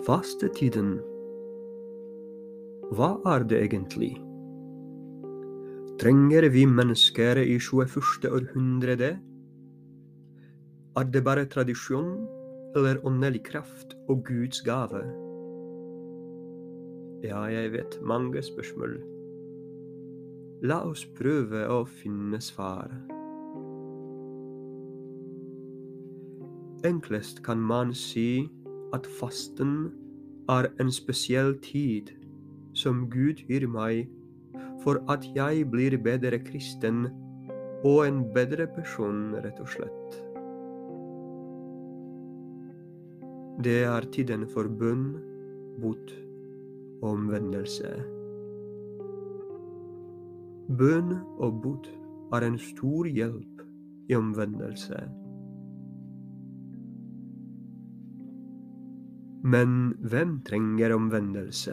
Fastetiden, hva er det egentlig? Trenger vi mennesker i 21. århundre det? Er det bare tradisjon eller åndelig kraft og Guds gave? Ja, jeg vet mange spørsmål. La oss prøve å finne svar. Enklest kan man si at fasten er en spesiell tid som Gud gir meg for at jeg blir bedre kristen og en bedre person, rett og slett. Det er tiden for bønn, bot og omvendelse. Bønn og bot er en stor hjelp i omvendelse. Men hvem trenger omvendelse?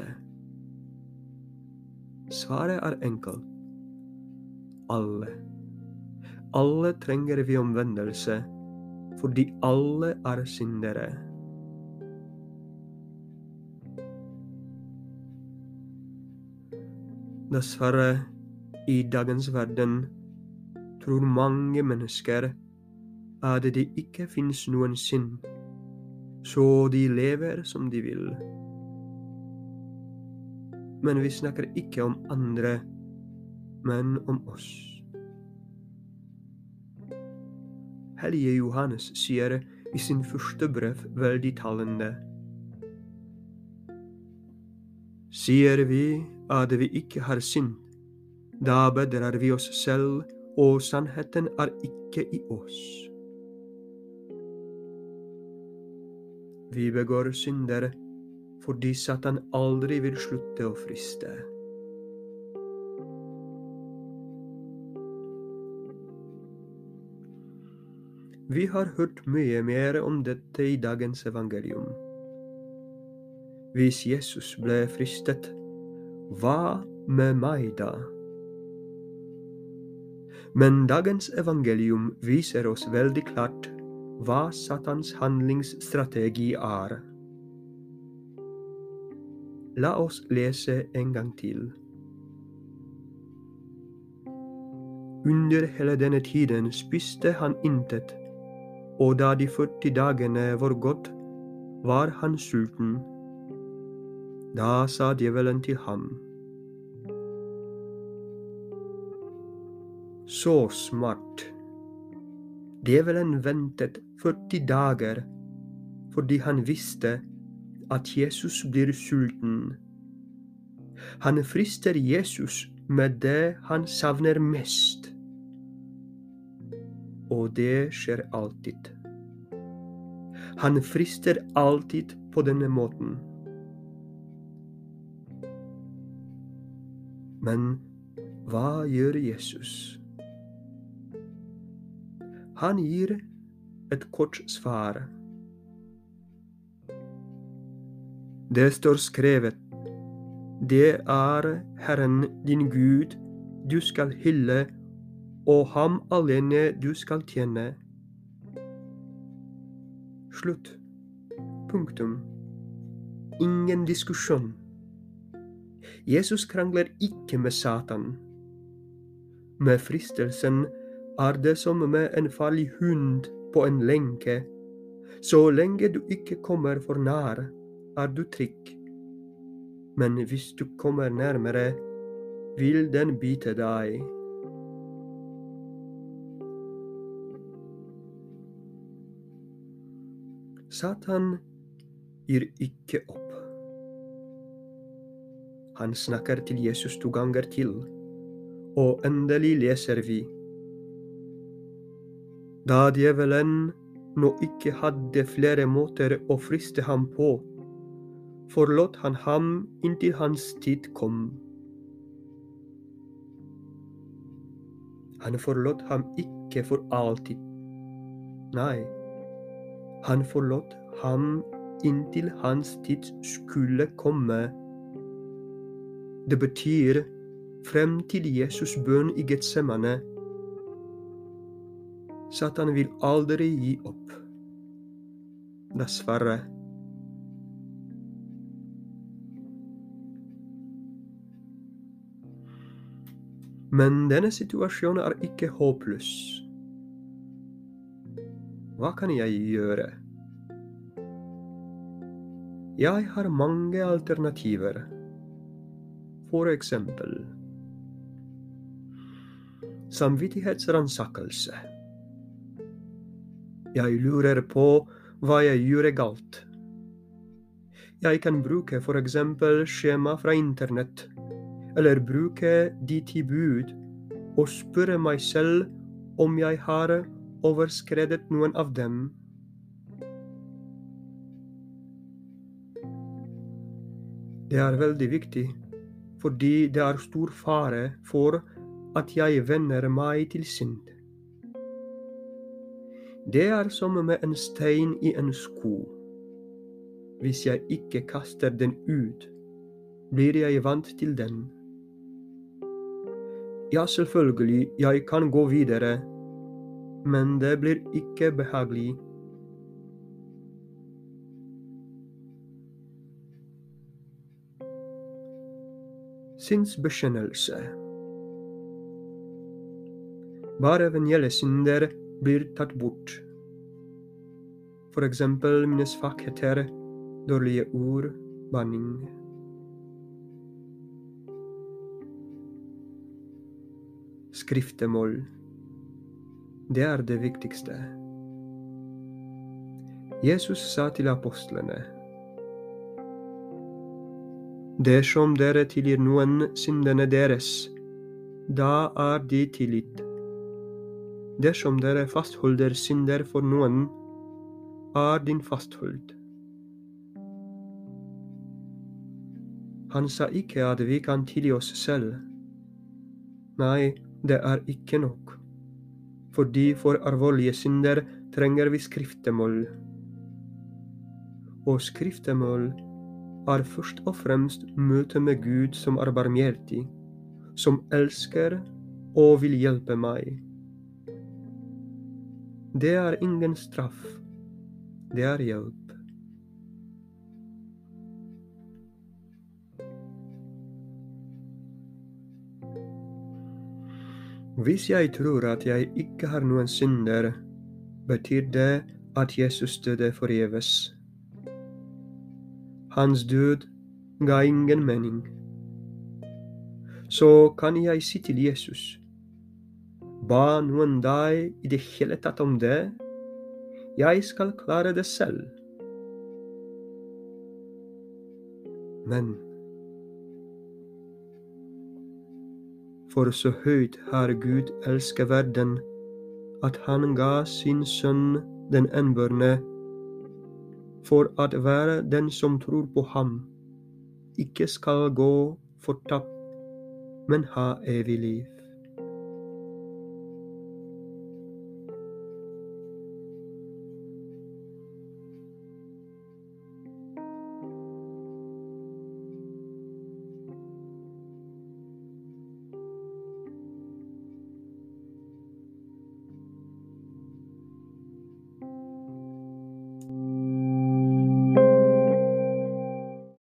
Svaret er enkelt. Alle. Alle trenger vi omvendelse, fordi alle er syndere. Dessverre, i dagens verden tror mange mennesker at det ikke finnes noen synd så de lever som de vil. Men vi snakker ikke om andre, men om oss. Hellige Johannes sier i sin første brev veldig talende Sier vi at vi ikke har synd, da bedrer vi oss selv, og sannheten er ikke i oss. Vi begår synder fordi Satan aldri vil slutte å friste. Vi har hørt mye mer om dette i dagens evangelium. Hvis Jesus ble fristet, hva med meg da? Men dagens evangelium viser oss veldig klart hva Satans handlingsstrategi er. La oss lese en gang til. Under hele denne tiden spiste han intet, og da de 40 dagene var gått, var han sulten. Da sa djevelen til ham. Så smart. Djevelen ventet 40 dager fordi han visste at Jesus blir sulten. Han frister Jesus med det han savner mest. Og det skjer alltid. Han frister alltid på denne måten. Men hva gjør Jesus? Han gir et kort svar. Det står skrevet, det er Herren din Gud du skal hylle, og ham alene du skal tjene. Slutt. Punktum. Ingen diskusjon. Jesus krangler ikke med Satan. Med fristelsen er det som med en farlig hund på en lenke. Så lenge du ikke kommer for nær, er du trygg. Men hvis du kommer nærmere, vil den bite deg. Satan gir ikke opp. Han snakker til Jesus to ganger til, og endelig leser vi da djevelen nå ikke hadde flere måter å friste ham på, forlot han ham inntil hans tid kom. Han forlot ham ikke for alltid. Nei, han forlot ham inntil hans tid skulle komme. Det betyr frem til Jesus bønn i Getsemane Satan vil aldri gi opp. Dessverre. Men denne situasjonen er ikke håpløs. Hva kan jeg gjøre? Jeg har mange alternativer. For eksempel samvittighetsransakelse. Jeg lurer på hva jeg gjør galt. Jeg kan bruke eksempel skjema fra internett, eller bruke de ti bud og spørre meg selv om jeg har overskredet noen av dem. Det er veldig viktig, fordi det er stor fare for at jeg venner meg til synd. Det er som med en stein i en sko. Hvis jeg ikke kaster den ut, blir jeg vant til den. Ja, selvfølgelig, jeg kan gå videre, men det blir ikke behagelig. Sinnsbekjennelse. Bare venielle synder blir tatt bort. For eksempel mine svakheter, dårlige ord, banning. Skriftemål. Det er det viktigste. Jesus sa til apostlene Dersom dere tilgir noen syndene deres, da er de tilgitt. Dersom dere fastholder synder for noen, er din fasthold. Han sa ikke at vi kan tilgi oss selv. Nei, det er ikke nok. Fordi for alvorlige synder trenger vi skriftemål. Og skriftemål er først og fremst møtet med Gud som er barmhjertig, som elsker og vil hjelpe meg. Det er ingen straff. Det er hjelp. Hvis jeg tror at jeg ikke har noen synder, betyr det at Jesus døde forgjeves. Hans død ga ingen mening. Så kan jeg si til Jesus Ba noen deg i det hele tatt om det? Jeg skal klare det selv. Men For så høyt har Gud elsket verden, at han ga sin sønn den enbørne, for at hver den som tror på ham, ikke skal gå fortapt, men ha evig liv.